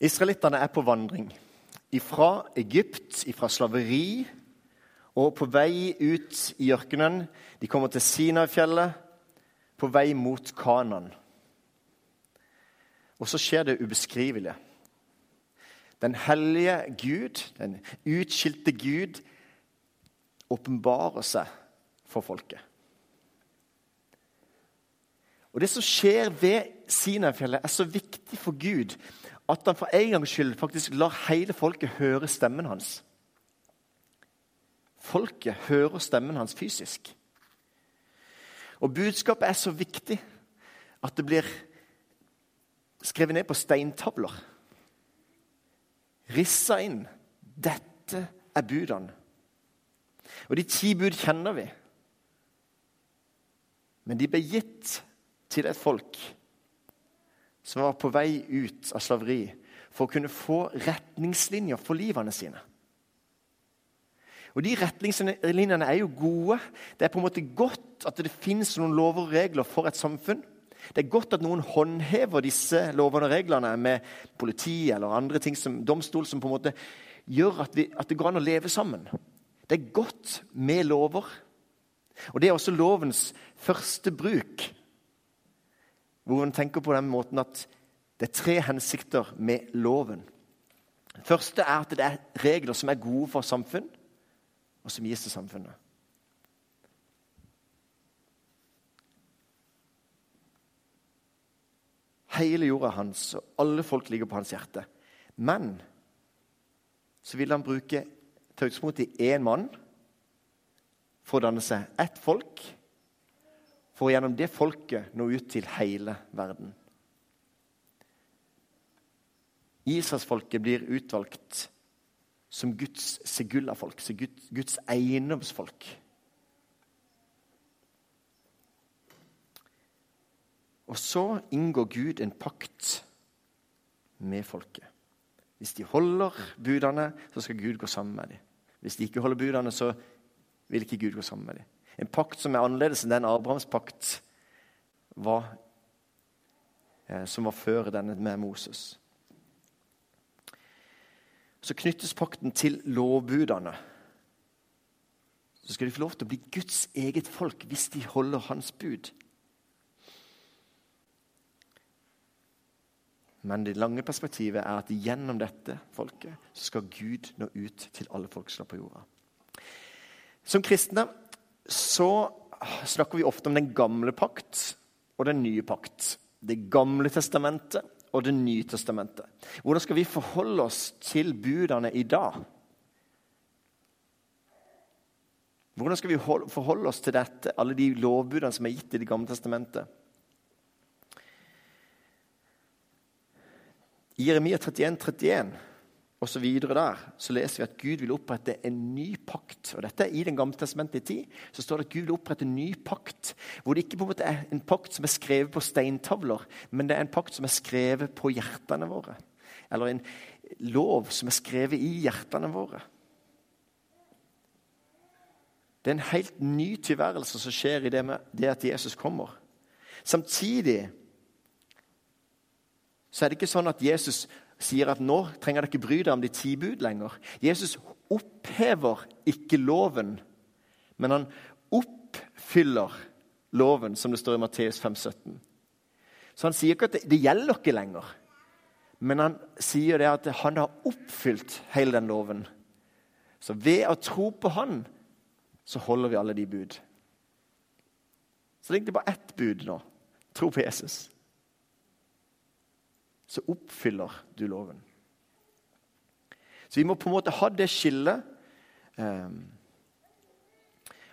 Israelittene er på vandring fra Egypt, fra slaveri, og på vei ut i ørkenen. De kommer til Sinai-fjellet, på vei mot Kanan. Og så skjer det ubeskrivelige. Den hellige Gud, den utskilte Gud, åpenbarer seg for folket. Og Det som skjer ved Sinai-fjellet, er så viktig for Gud at han for en gangs skyld faktisk lar hele folket høre stemmen hans. Folket hører stemmen hans fysisk. Og budskapet er så viktig at det blir skrevet ned på steintavler. Rissa inn. Dette er budene. Og de ti bud kjenner vi. Men de ble gitt til et folk som var på vei ut av slaveri, for å kunne få retningslinjer for livene sine. Og De retningslinjene er jo gode. Det er på en måte godt at det finnes noen lover og regler for et samfunn. Det er godt at noen håndhever disse lovene og reglene med politi eller andre ting som domstol, som på en måte gjør at, vi, at det går an å leve sammen. Det er godt med lover. Og Det er også lovens første bruk hvor hun tenker på den måten at det er tre hensikter med loven. Den første er at det er regler som er gode for samfunn, og som gis til samfunnet. Hele jorda er hans, og alle folk ligger på hans hjerte. Men så vil han bruke ta utgangspunkt i én mann for å danne seg ett folk for gjennom det folket nå ut til hele verden. Israelsfolket blir utvalgt som Guds segulla-folk, Guds eiendomsfolk. Og så inngår Gud en pakt med folket. Hvis de holder budene, så skal Gud gå sammen med dem. Hvis de ikke holder budene, så vil ikke Gud gå sammen med dem. En pakt som er annerledes enn den Abrahams pakt var, eh, som var før denne med Moses. Så knyttes pakten til lovbudene. Så skal de få lov til å bli Guds eget folk hvis de holder hans bud. Men det lange perspektivet er at gjennom dette folket så skal Gud nå ut til alle folkeslag på jorda. Som kristne så snakker vi ofte om den gamle pakt og den nye pakt. Det gamle testamentet og Det nye testamentet. Hvordan skal vi forholde oss til budene i dag? Hvordan skal vi forholde oss til dette, alle de lovbudene som er gitt i Det gamle testamentet? I Jeremia 31, 31 og så videre der, så leser vi at Gud vil opprette en ny pakt. Og dette er I Den gamle testamentet tid så står det at Gud vil opprette en ny pakt. Hvor det ikke på en måte er en pakt som er skrevet på steintavler, men det er en pakt som er skrevet på hjertene våre. Eller en lov som er skrevet i hjertene våre. Det er en helt ny tilværelse som skjer i det, med det at Jesus kommer. Samtidig så er det ikke sånn at Jesus sier at nå trenger dere ikke bry dere om de ti bud lenger. Jesus opphever ikke loven, men han oppfyller loven, som det står i Matteus 5, 17. Så han sier ikke at det, det gjelder ikke lenger, men han sier det at han har oppfylt hele den loven. Så ved å tro på han, så holder vi alle de bud. Så det er egentlig bare ett bud nå. Tro på Jesus så oppfyller du loven. Så vi må på en måte ha det skillet. Um,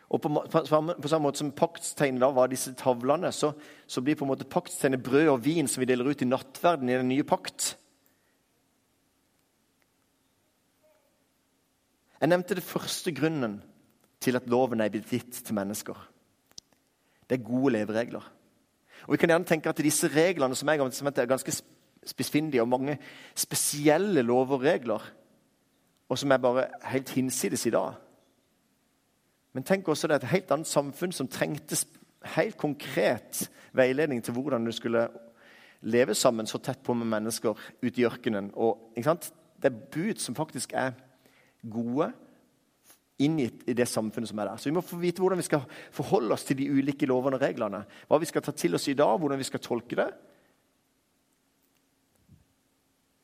og på, på, på, samme måte som paktstegnet da var disse tavlene, så, så, blir på en måte paktstegnet brød og vin som vi deler ut i nattverden i den nye pakt. Jeg nevnte det første grunnen til at loven er blitt gitt til mennesker. Det er gode leveregler. Og Vi kan gjerne tenke at disse reglene som er, er ganske spissfindige og mange spesielle lover og regler, og som er bare helt hinsides i dag. Men tenk også det er et helt annet samfunn som trengte helt konkret veiledning til hvordan du skulle leve sammen så tett på med mennesker ute i ørkenen. Og, det er bud som faktisk er gode inngitt i, det samfunnet som er der. Så vi må få vite hvordan vi skal forholde oss til de ulike lovene og reglene. Hva vi skal ta til oss i dag, hvordan vi skal tolke det.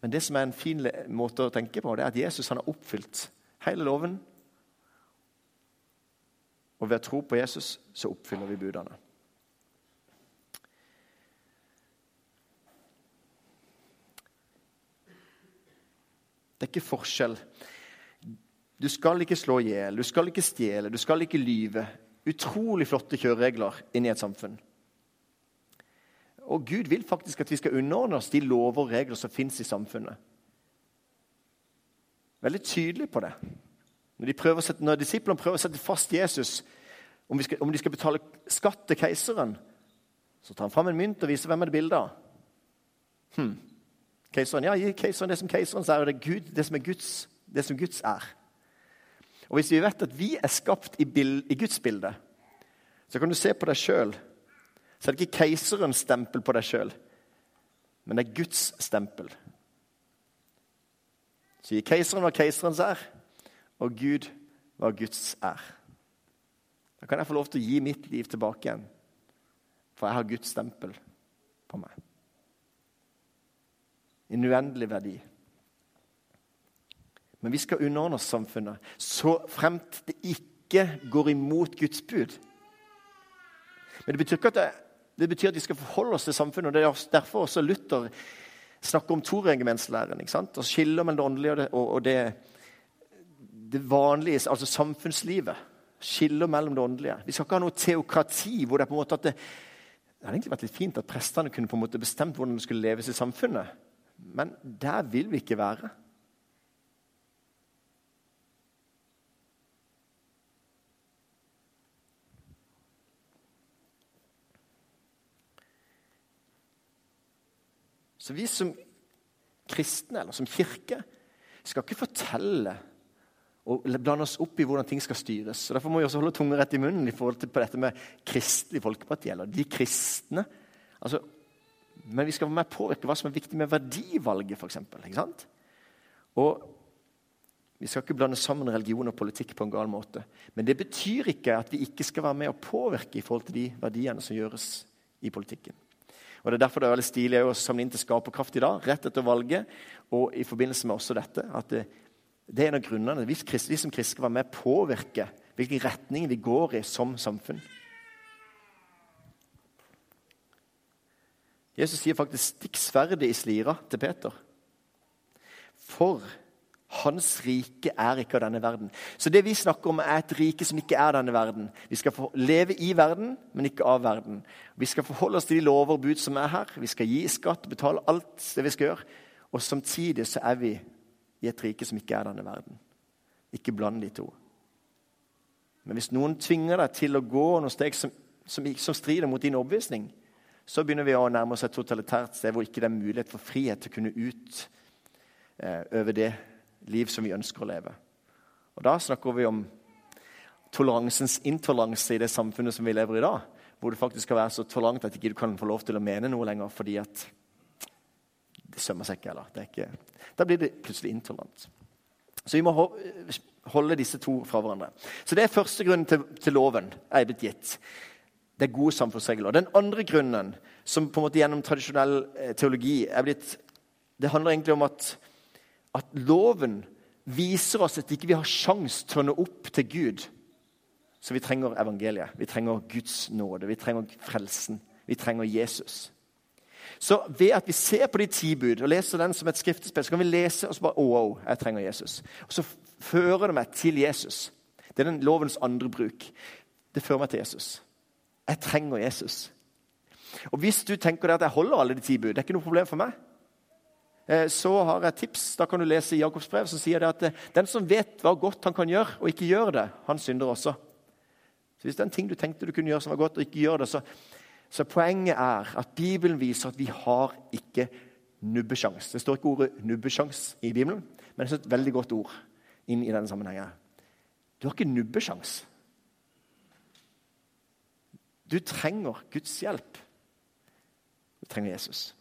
Men det som er en fin måte å tenke på, det er at Jesus har oppfylt hele loven. Og ved å tro på Jesus så oppfyller vi budene. Det er ikke forskjell. Du skal ikke slå i hjel, du skal ikke stjele, du skal ikke lyve. Utrolig flotte kjøreregler inn i et samfunn. Og Gud vil faktisk at vi skal underordne oss de lover og regler som fins i samfunnet. Veldig tydelig på det. Når, de sette, når disiplene prøver å sette fast Jesus om, skal, om, de skal betale skatt til keiseren, så tar han fram en mynt og viser hvem er det bildet av. Hm. Keiseren, ja, Gi keiseren det som keiseren er, og det, Gud, det som er Guds, det som Guds er. Og Hvis vi vet at vi er skapt i, bild, i Guds bilde, så kan du se på deg sjøl. Så er det ikke keiserens stempel på deg sjøl, men det er Guds stempel. Så gir keiseren hva keiserens er, og Gud hva Guds er. Da kan jeg få lov til å gi mitt liv tilbake igjen, for jeg har Guds stempel på meg. En uendelig verdi. Men vi skal underordne oss samfunnet så fremt det ikke går imot Guds bud. Men det betyr ikke at det, det betyr at vi skal forholde oss til samfunnet. og Det er derfor også Luther snakker om toregimentslæren. Og skiller mellom det åndelige og det, det vanlige, altså samfunnslivet. Skiller mellom det åndelige. Vi skal ikke ha noe teokrati hvor det er på en måte at det, det hadde egentlig vært litt fint at prestene kunne på en måte bestemt hvordan det skulle leves i samfunnet. Men der vil vi ikke være. Så vi som kristne eller som kirke skal ikke fortelle og blande oss opp i hvordan ting skal styres. Så Derfor må vi også holde tunga rett i munnen i forhold til på dette med Kristelig Folkeparti, eller de kristne. Altså, men vi skal være med å påvirke hva som er viktig med verdivalget, f.eks. Og vi skal ikke blande sammen religion og politikk på en gal måte. Men det betyr ikke at vi ikke skal være med å påvirke i forhold til de verdiene som gjøres i politikken. Og Det er derfor det er veldig stilig å samle inn til Skaperkraft i dag, rett etter valget. Og i forbindelse med også dette, at det, det er en av grunnene. Vi, som kristne skal være med å påvirke hvilken retning vi går i som samfunn. Jesus sier faktisk 'stikk i slira' til Peter. For hans rike er ikke av denne verden. Så det vi snakker om, er et rike som ikke er denne verden. Vi skal leve i verden, men ikke av verden. Vi skal forholde oss til de lover og bud som er her. Vi skal gi skatt, betale alt det vi skal gjøre. Og samtidig så er vi i et rike som ikke er denne verden. Ikke bland de to. Men hvis noen tvinger deg til å gå noen steg som, som, som strider mot din overbevisning, så begynner vi å nærme oss et totalitært sted hvor ikke det er mulighet for frihet til å kunne utøve eh, det liv som vi ønsker å leve. Og Da snakker vi om toleransens intoleranse i det samfunnet som vi lever i dag. Hvor det faktisk skal være så tolerant at ikke du kan få lov til å mene noe lenger fordi at det sømmer seg ikke. eller er Da blir det plutselig intolerant. Så vi må holde disse to fra hverandre. Så Det er første grunnen til, til loven er blitt gitt. Det er gode samfunnsregler. Den andre grunnen, som på en måte gjennom tradisjonell eh, teologi er blitt Det handler egentlig om at at loven viser oss at vi ikke har sjans til å nå opp til Gud. Så vi trenger evangeliet. Vi trenger Guds nåde. Vi trenger frelsen. Vi trenger Jesus. Så ved at vi ser på de ti bud og leser den som et skriftespill, så kan vi lese og så bare oh, oh, jeg trenger Jesus. Og så fører det meg til Jesus. Det er den lovens andre bruk. Det fører meg til Jesus. Jeg trenger Jesus. Og Hvis du tenker at jeg holder alle de ti bud, det er ikke noe problem for meg, så har jeg et tips. Da kan du lese Jakobs brev, som sier at eh, den som vet hva godt han kan gjøre, og ikke gjør det, han synder også. Så Hvis det er en ting du tenkte du kunne gjøre som var godt, og ikke gjør det, så, så poenget er at Bibelen viser at vi har ikke nubbesjans. Det står ikke ordet nubbesjans i Bibelen, men det er et veldig godt ord inn i denne sammenhengen. Du har ikke nubbesjans. Du trenger Guds hjelp. Du trenger Jesus.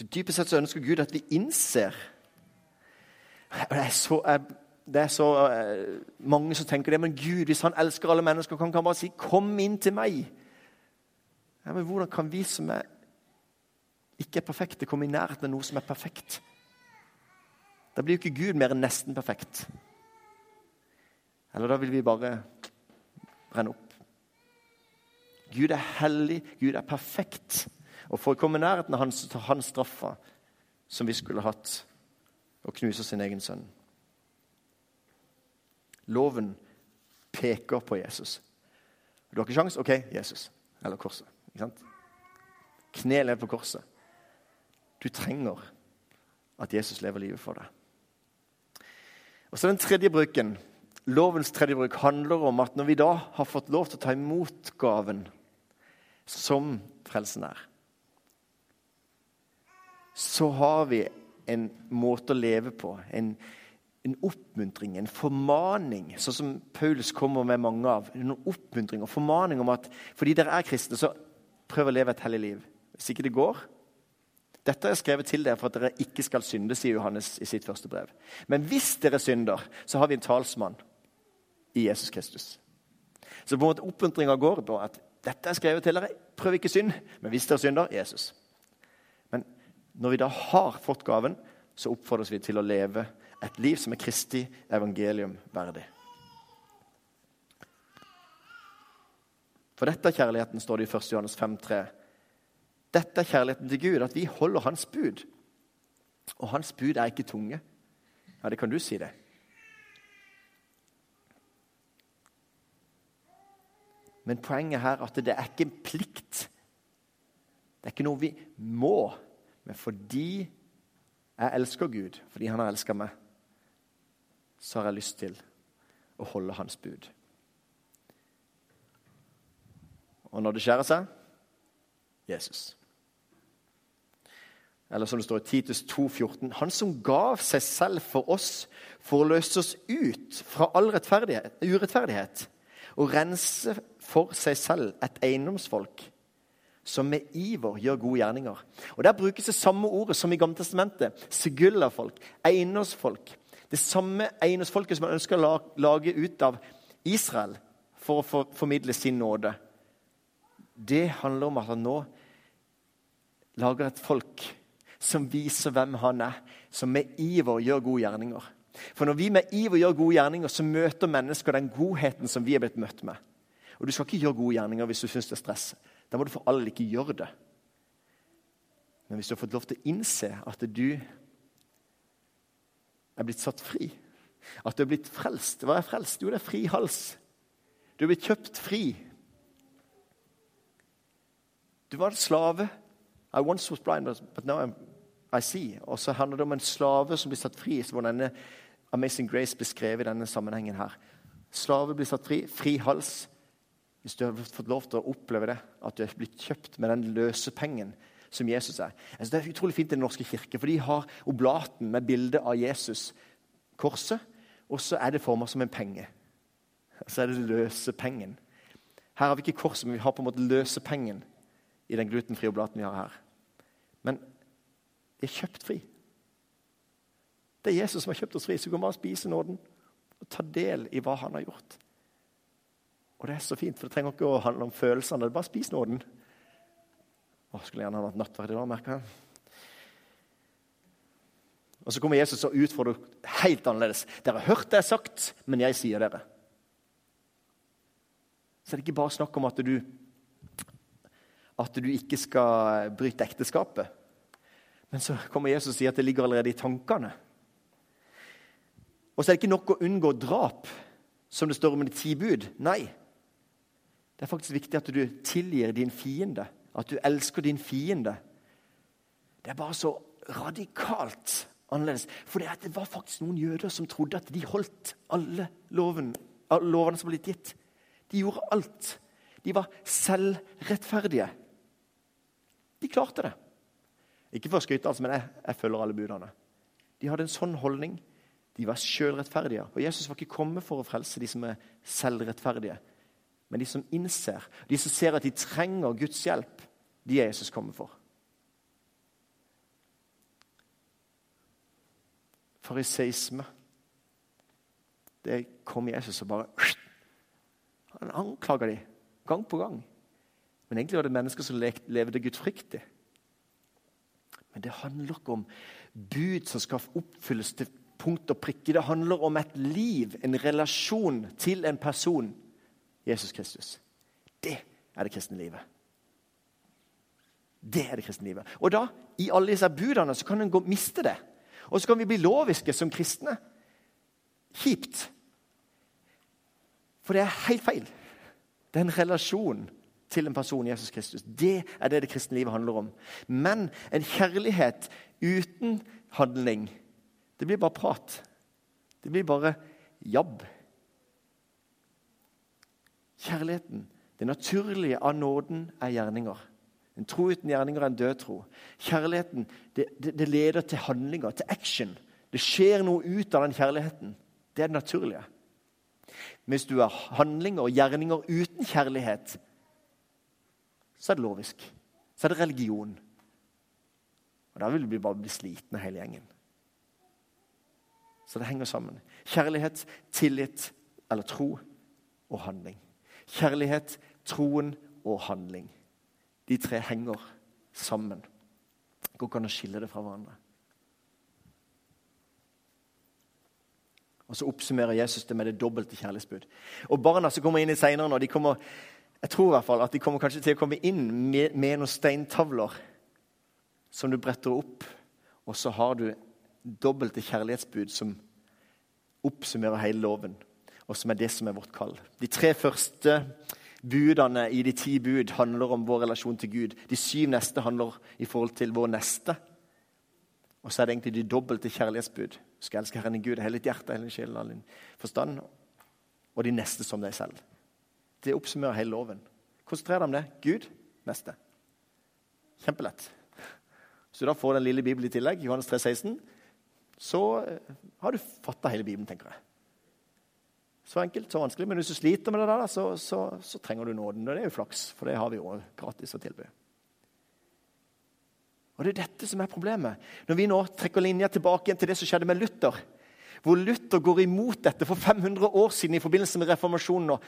Så Dypest sett så ønsker Gud at vi innser Det er så, det er så uh, mange som tenker det. Men Gud, hvis han elsker alle mennesker, kan han bare si 'Kom inn til meg'. Ja, men Hvordan kan vi som er, ikke er perfekte, komme i nærheten av noe som er perfekt? Da blir jo ikke Gud mer enn nesten perfekt. Eller da vil vi bare brenne opp. Gud er hellig, Gud er perfekt. Og for å komme i nærheten av han, så tar han straffa som vi skulle hatt, og knuser sin egen sønn. Loven peker på Jesus. Du har ikke sjans? OK, Jesus. Eller korset. Ikke sant? Kne ned på korset. Du trenger at Jesus lever livet for deg. Og så Den tredje bruken, lovens tredje bruk handler om at når vi da har fått lov til å ta imot gaven som frelsen er, så har vi en måte å leve på. En, en oppmuntring, en formaning, sånn som Paulus kommer med mange av. En oppmuntring og formaning om at fordi dere er kristne, så prøv å leve et hellig liv. Hvis ikke det går Dette har jeg skrevet til dere for at dere ikke skal synde, sier Johannes i sitt første brev. Men hvis dere synder, så har vi en talsmann i Jesus Kristus. Så på en måte oppmuntringa går på at dette er skrevet til dere, prøv ikke synd. Men hvis dere synder Jesus. Når vi da har fått gaven, så oppfordres vi til å leve et liv som er Kristi evangelium verdig. For dette er kjærligheten, står det i 1. Johannes 5,3. Dette er kjærligheten til Gud, at vi holder Hans bud. Og Hans bud er ikke tunge. Ja, det kan du si, det. Men poenget her er at det er ikke en plikt. Det er ikke noe vi må. Men fordi jeg elsker Gud, fordi han har elska meg, så har jeg lyst til å holde hans bud. Og når det skjærer seg Jesus. Eller som det står i Titus 2,14.: Han som gav seg selv for oss for å løse oss ut fra all urettferdighet og rense for seg selv et eiendomsfolk som med iver gjør gode gjerninger. Og Der brukes det samme ordet som i Gammeltestamentet. Segulla-folk, eiendomsfolk. Det samme eiendomsfolket som man ønsker å lage ut av Israel for å formidle sin nåde. Det handler om at han nå lager et folk som viser hvem han er, som med iver gjør gode gjerninger. For når vi med iver gjør gode gjerninger, så møter mennesker den godheten som vi er blitt møtt med. Og Du skal ikke gjøre gode gjerninger hvis du syns det er stress. Da må du for all ikke gjøre det. Men hvis du har fått lov til å innse at du er blitt satt fri, at du er blitt frelst Hva er frelst? Jo, det er fri hals. Du er blitt kjøpt fri. Du var en slave. I once was blind, but now I'm, I see. Og så handler det om en slave som blir satt fri, hvor denne Amazing Grace beskrevet i denne sammenhengen her. Slave blir satt fri, fri hals. Hvis du har fått lov til å oppleve det, at du er blitt kjøpt med den løse pengen som Jesus er. Altså, det er utrolig fint i Den norske kirke, for de har oblaten med bilde av Jesus, korset, og så er det formet som en penge. Så er det løse pengen. Her har vi ikke korset, men vi har på en måte løse pengen i den glutenfrie oblaten vi har her. Men vi er kjøpt fri. Det er Jesus som har kjøpt oss fri, så vi kan bare spise nåden og ta del i hva han har gjort. Og det er så fint, for det trenger ikke å handle om følelsene. Bare spis nåden. Å, skulle gjerne hatt nattverd i dag, merker jeg. Og så kommer Jesus og utfordrer helt annerledes. Dere har hørt det jeg har sagt, men jeg sier dere. Så det er ikke bare snakk om at du, at du ikke skal bryte ekteskapet. Men så kommer Jesus og sier at det ligger allerede i tankene. Og så er det ikke nok å unngå drap, som det står om i ti bud. Nei. Det er faktisk viktig at du tilgir din fiende, at du elsker din fiende. Det er bare så radikalt annerledes. For det var faktisk noen jøder som trodde at de holdt alle loven, lovene som var blitt gitt. De gjorde alt. De var selvrettferdige. De klarte det. Ikke for å skryte, altså, men jeg, jeg følger alle budene. De hadde en sånn holdning. De var sjølrettferdige. Og Jesus var ikke kommet for å frelse de som er selvrettferdige. Men de som innser, de som ser at de trenger Guds hjelp, de er Jesus kommet for. fariseisme. Det kom Jesus og bare Han anklaga dem gang på gang. Men egentlig var det mennesker som levde gudfryktig. Men det handler ikke om bud som skal oppfylles til punkt og prikke. Det handler om et liv, en relasjon til en person. Jesus Kristus. Det er det kristne livet. Det er det kristne livet. Og da, i alle disse budene, så kan en miste det. Og så kan vi bli loviske som kristne. Kjipt. For det er helt feil. Det er en relasjon til en person, Jesus Kristus. Det er det det kristne livet handler om. Men en kjærlighet uten handling, det blir bare prat. Det blir bare jabb. Kjærligheten, det naturlige av nåden, er gjerninger. En tro uten gjerninger er en død tro. Kjærligheten det, det, det leder til handlinger, til action. Det skjer noe ut av den kjærligheten. Det er det naturlige. Hvis du har handlinger og gjerninger uten kjærlighet, så er det lovisk. Så er det religion. Og Da vil vi bare bli slitne, hele gjengen. Så det henger sammen. Kjærlighet, tillit eller tro og handling. Kjærlighet, troen og handling. De tre henger sammen. Går ikke an å skille det fra hverandre. Og Så oppsummerer Jesus det med det dobbelte kjærlighetsbud. Og Barna som kommer inn i nå, de kommer jeg tror i hvert fall at de kommer kanskje til å komme inn med, med noen steintavler som du bretter opp, og så har du dobbelte kjærlighetsbud som oppsummerer hele loven, og som er det som er vårt kall. De tre første budene i de ti bud handler om vår relasjon til Gud. De syv neste handler i forhold til vår neste. Og så er det egentlig de dobbelte kjærlighetsbud. Du skal elske Herren din Gud hele ditt hjerte, hele sjelen, all din forstand. Og de neste som deg selv. Det oppsummerer hele loven. Konsentrer deg om det. Gud neste. Kjempelett. Hvis du da får den lille Bibelen i tillegg, Johannes 3, 16, så eh, har du fatta hele Bibelen, tenker jeg. Så enkelt, så vanskelig. Men hvis du sliter med det, der, så, så, så trenger du nåden. Og det er jo flaks, for det har vi jo gratis å tilby. Og Det er dette som er problemet. Når vi nå trekker linja tilbake igjen til det som skjedde med Luther, hvor Luther går imot dette for 500 år siden i forbindelse med reformasjonen. nå.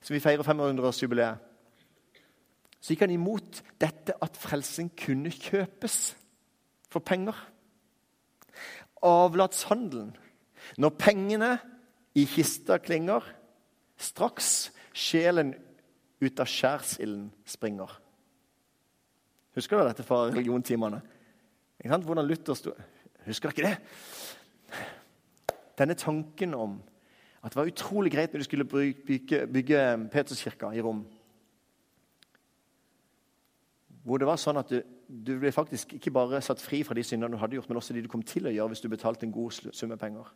som vi feirer 500-årsjubileet, så gikk han imot dette at frelsen kunne kjøpes for penger. Avlatshandelen. Når pengene i kista klinger, straks sjelen ut av skjærsilden springer. Husker du dette fra religiontimene? Hvordan Luther sto Husker dere det? Denne tanken om at det var utrolig greit når de skulle bygge, bygge Peterskirka i Rom. Hvor det var sånn at du, du, ble faktisk ikke bare satt fri fra de syndene du hadde gjort, men også de du kom til å gjøre hvis du betalte en god summe penger.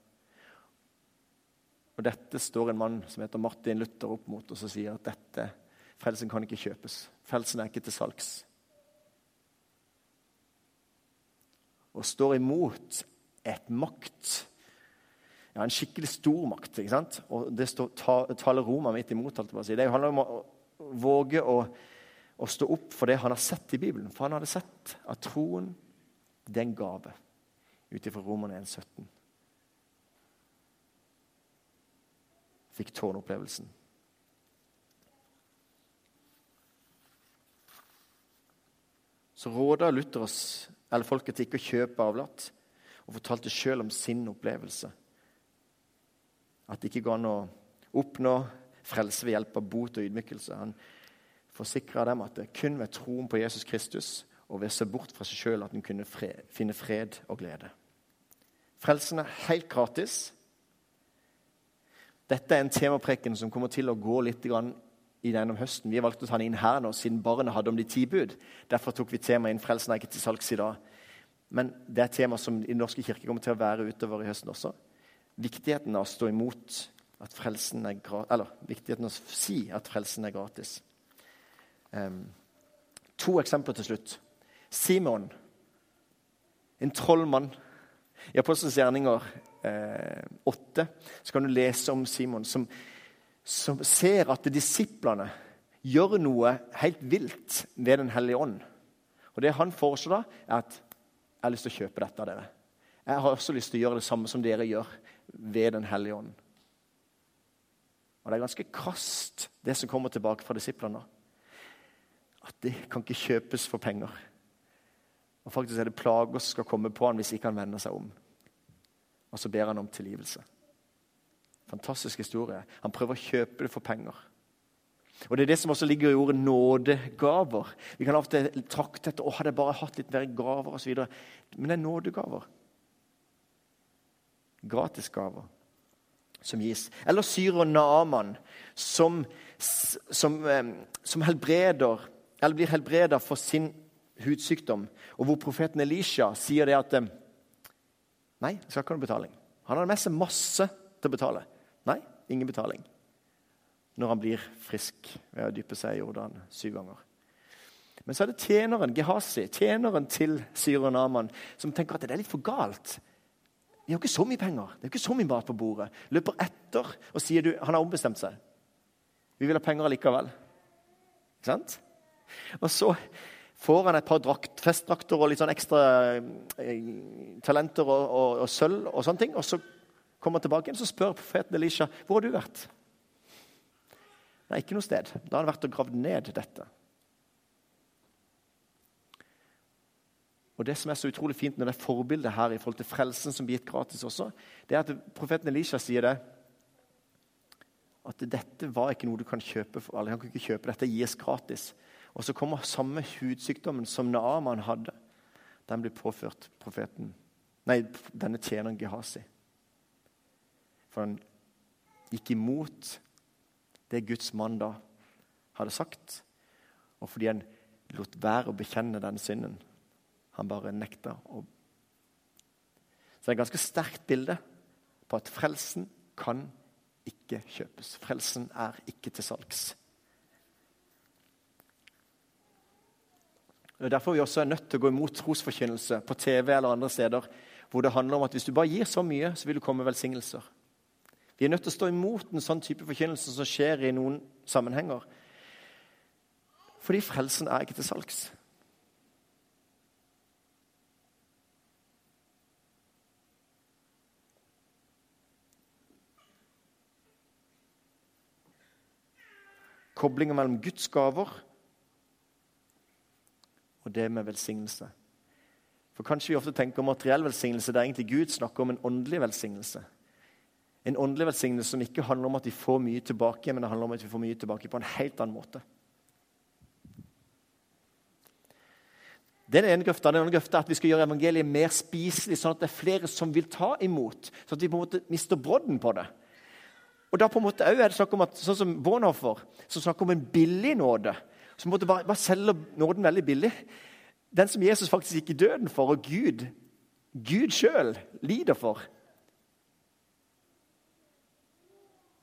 Og Dette står en mann som heter Martin Luther opp mot og så sier at dette, frelsen kan ikke kjøpes. Frelsen er ikke til salgs. Og står imot et makt ja, en skikkelig stor makt. ikke sant? Og det står, ta, taler Roma midt imot. alt Det, si. det handler om å, å våge å, å, stå opp for det han har sett i Bibelen. For han hadde sett at troen det er en gave, ut ifra Romerne 1,17. Fikk tårnopplevelsen. Så råda Luther oss, eller folket til ikke å kjøpe avlat, og fortalte sjøl om sin opplevelse. At det ikke går an å oppnå frelse ved hjelp av bot og ydmykelse. Han forsikra dem at det kun ved troen på Jesus Kristus og ved å se bort fra seg sjøl at en kunne fred, finne fred og glede. Frelsen er helt gratis. Dette er en temapreken som kommer til å gå litt gjennom høsten. Vi har valgt å ta den inn her nå, siden barnet hadde om de ti bud. Derfor tok vi temaet inn 'Frelsen er ikke til salgs' i dag. Men det er et tema som Den norske kirke kommer til å være utover i høsten også viktigheten av å stå imot at frelsen er gratis, eller viktigheten av å si at frelsen er gratis. Um, to eksempler til slutt. Simon, en trollmann. I Apostelens gjerninger 8 så kan du lese om Simon som, som ser at disiplene gjør noe helt vilt ved Den hellige ånd. Og Det han foreslår, da, er at jeg har lyst til å kjøpe dette av dere. Jeg har også lyst til å gjøre det samme som dere gjør ved Den hellige ånd. Og Det er ganske krast, det som kommer tilbake fra disiplene. At det kan ikke kjøpes for penger. Og Faktisk er det plager som skal komme på han hvis ikke han vender seg om. Og så ber han om tilgivelse. Fantastisk historie. Han prøver å kjøpe det for penger. Og Det er det som også ligger i ordet nådegaver. Vi kan ofte trakte etter å hadde jeg bare hatt litt mer gaver osv. Men det er nådegaver. Gratisgaver som gis. Eller syrer Naaman, som, som, som helbreder, eller blir helbreda for sin hudsykdom. Og hvor profeten Elisha sier det at Nei, jeg skal ikke ha noe betaling. Han hadde med seg masse til å betale. Nei, ingen betaling. Når han blir frisk ved å dyppe seg i Jordan syv ganger. Men så er det tjeneren Gehazi, tjeneren til syreren Aman, som tenker at det er litt for galt. Vi har ikke så mye penger. Det er ikke så mye mat på bordet. Løper etter og sier du, han har ombestemt seg. Vi vil ha penger allikevel. Ikke sant? Og så får han et par drakt, festdrakter og litt sånn ekstra eh, talenter og, og, og, sølv og sånne ting. Og så kommer han tilbake igjen så spør profeten Elisha hvor har du vært. Nei, ikke noe sted. Da har han vært og gravd ned dette. Og Det som er så utrolig fint når det forbildet her i forhold til frelsen som blir gitt gratis også, det er at profeten Elisha sier det at dette var ikke noe du kan kjøpe for alle. Han kan ikke kjøpe dette, gis gratis. Og så kommer samme hudsykdommen som Naaman hadde. Den blir påført profeten, nei, denne tjeneren Gehazi. For han gikk imot det Guds mann da hadde sagt. Og fordi han lot være å bekjenne den synden. Han bare nekta å Så det er et ganske sterkt bilde på at frelsen kan ikke kjøpes. Frelsen er ikke til salgs. Det er Derfor vi også er nødt til å gå imot trosforkynnelse på TV eller andre steder hvor det handler om at hvis du bare gir så mye, så vil du komme velsignelser. Vi er nødt til å stå imot en sånn type forkynnelse som skjer i noen sammenhenger. Fordi frelsen er ikke til salgs. Koblinger mellom Guds gaver det med velsignelse. For Kanskje vi ofte tenker om materiell velsignelse. Det er egentlig Gud snakker om en åndelig velsignelse. En åndelig velsignelse som ikke handler om at vi får mye tilbake, men det handler om at vi får mye tilbake på en helt annen måte. Den ene grøfta. Den andre grøfta er at vi skal gjøre evangeliet mer spiselig, sånn at det er flere som vil ta imot. Sånn at vi på en måte mister brodden på det. Og da på en måte er det snakk om at, sånn som Bonhoffer, som snakker om en billig nåde. Som måtte bare, bare selger nåden veldig billig. Den som Jesus faktisk gikk i døden for, og Gud, Gud sjøl lider for.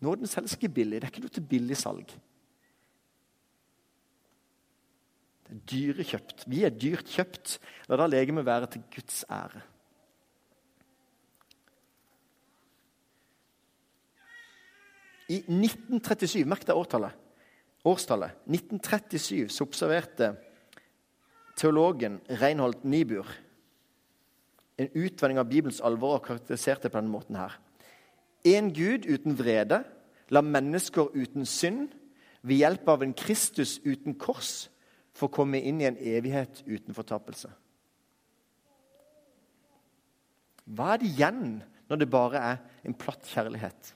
Nåden selges ikke billig. Det er ikke noe til billig salg. Det er dyrekjøpt. Vi er dyrt kjøpt. La da legemet være til Guds ære. I 1937, merk deg årtallet, årstallet, 1937 så observerte teologen Reinhold Niebuhr en utvending av Bibelens alvor og karakteriserte på denne måten her. En Gud uten vrede, la mennesker uten synd, ved hjelp av en Kristus uten kors, få komme inn i en evighet uten fortapelse. Hva er det igjen når det bare er en platt kjærlighet?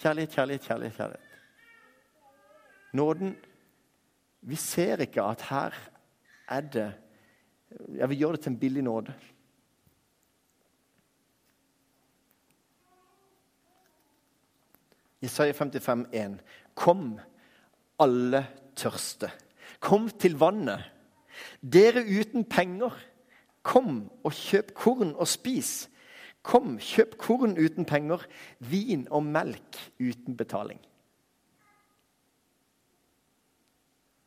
Kjærlighet, kjærlighet, kjærlighet. kjærlighet. Nåden Vi ser ikke at her er det Ja, vi gjør det til en billig nåde. Jesaja 55, 55,1. Kom, alle tørste. Kom til vannet. Dere uten penger. Kom og kjøp korn og spis. Kom, kjøp korn uten penger, vin og melk uten betaling.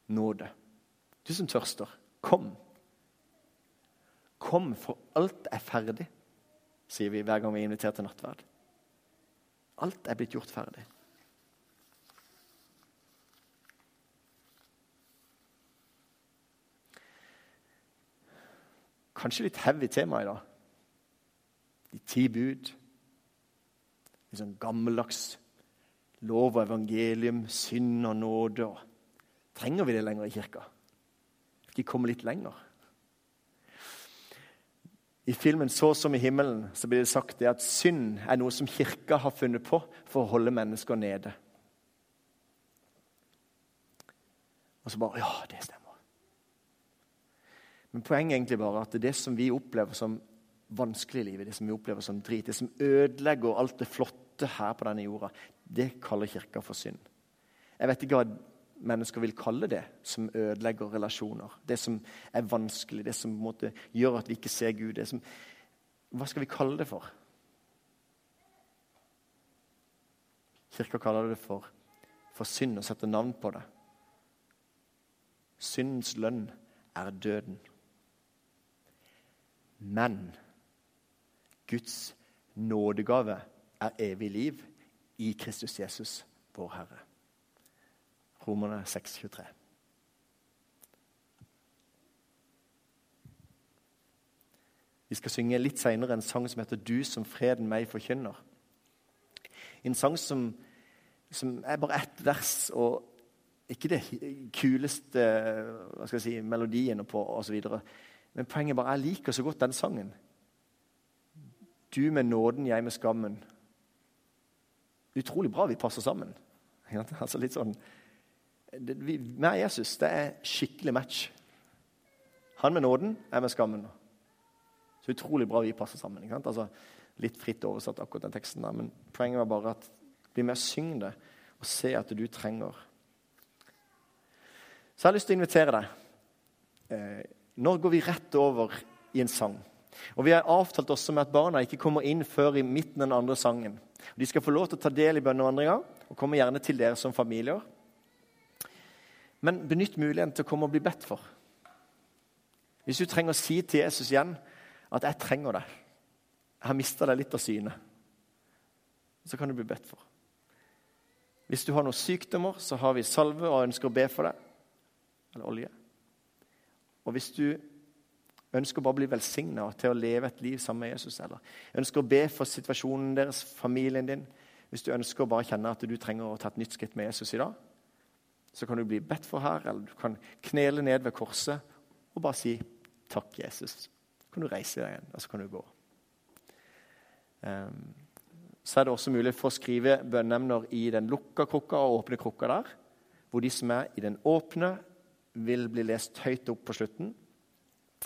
Nåde. Du som tørster, kom. Kom, for alt er ferdig, sier vi hver gang vi er invitert til nattverd. Alt er blitt gjort ferdig. Kanskje litt heavy tema i dag. De ti bud. Litt sånn gammeldags lov og evangelium, synd og nåde. Trenger vi det lenger i kirka? Skal vi komme litt lenger? I filmen 'Så som i himmelen' så blir det sagt det at synd er noe som kirka har funnet på for å holde mennesker nede. Og så bare Ja, det stemmer. Men poenget er egentlig bare at det som vi opplever som vanskelig i livet, det som vi opplever som drit, det som ødelegger alt det flotte her på denne jorda, det kaller kirka for synd. Jeg vet ikke hva mennesker vil kalle det som ødelegger relasjoner. Det som er vanskelig, det som måte, gjør at vi ikke ser Gud. Som, hva skal vi kalle det for? Kirka kaller det for, for synd og setter navn på det. Syndens lønn er døden. Men Guds nådegave er evig liv i Kristus Jesus, vår Herre. Romerne 6, 23. Vi skal synge litt seinere en sang som heter 'Du som freden meg forkynner'. En sang som, som er bare ett vers og ikke det kuleste hva skal jeg si, melodien på osv. Men poenget er bare jeg liker så godt den sangen. Du med nåden, jeg med skammen. Utrolig bra vi passer sammen. Altså litt sånn Meg og Jesus, det er skikkelig match. Han med nåden, jeg med skammen. Så utrolig bra vi passer sammen. ikke sant? Altså, litt fritt oversatt, akkurat den teksten der, men poenget var bare at bli med og syng det, og se at du trenger Så jeg har lyst til å invitere deg. Eh, nå går vi rett over i en sang. Og Vi har avtalt også med at barna ikke kommer inn før i midten av den andre sangen. De skal få lov til å ta del i bønnevandringa og komme gjerne til dere som familier. Men benytt muligheten til å komme og bli bedt for. Hvis du trenger å si til Jesus igjen at 'jeg trenger deg', 'jeg har mista deg litt av syne', så kan du bli bedt for. Hvis du har noen sykdommer, så har vi salve og ønsker å be for deg. Eller olje. Og hvis du ønsker bare å bli velsigna til å leve et liv sammen med Jesus, eller ønsker å be for situasjonen deres, familien din Hvis du ønsker å bare kjenne at du trenger å ta et nytt skritt med Jesus i dag, så kan du bli bedt for her, eller du kan knele ned ved korset og bare si 'Takk, Jesus'. Så kan du reise deg igjen, og så kan du gå. Um, så er det også mulig for å skrive bønneemner i den lukka krukka og åpne krukka der, hvor de som er i den åpne, vil bli lest høyt opp på slutten,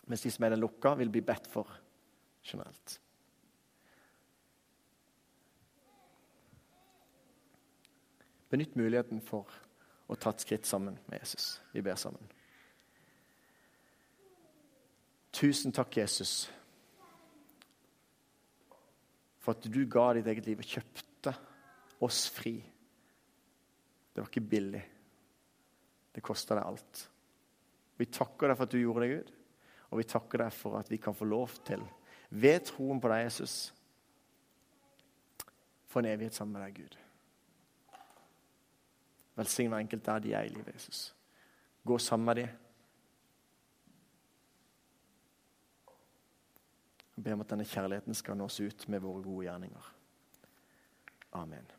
mens de som er i den lukka, vil bli bedt for generelt. Benytt muligheten for og tatt skritt sammen med Jesus. Vi ber sammen. Tusen takk, Jesus, for at du ga ditt eget liv og kjøpte oss fri. Det var ikke billig. Det kosta deg alt. Vi takker deg for at du gjorde det, Gud. Og vi takker deg for at vi kan få lov til, ved troen på deg, Jesus, få en evighet sammen med deg, Gud. Velsign hver enkelt der de er i livet, Jesus. Gå sammen med dem. Jeg ber om at denne kjærligheten skal nås ut med våre gode gjerninger. Amen.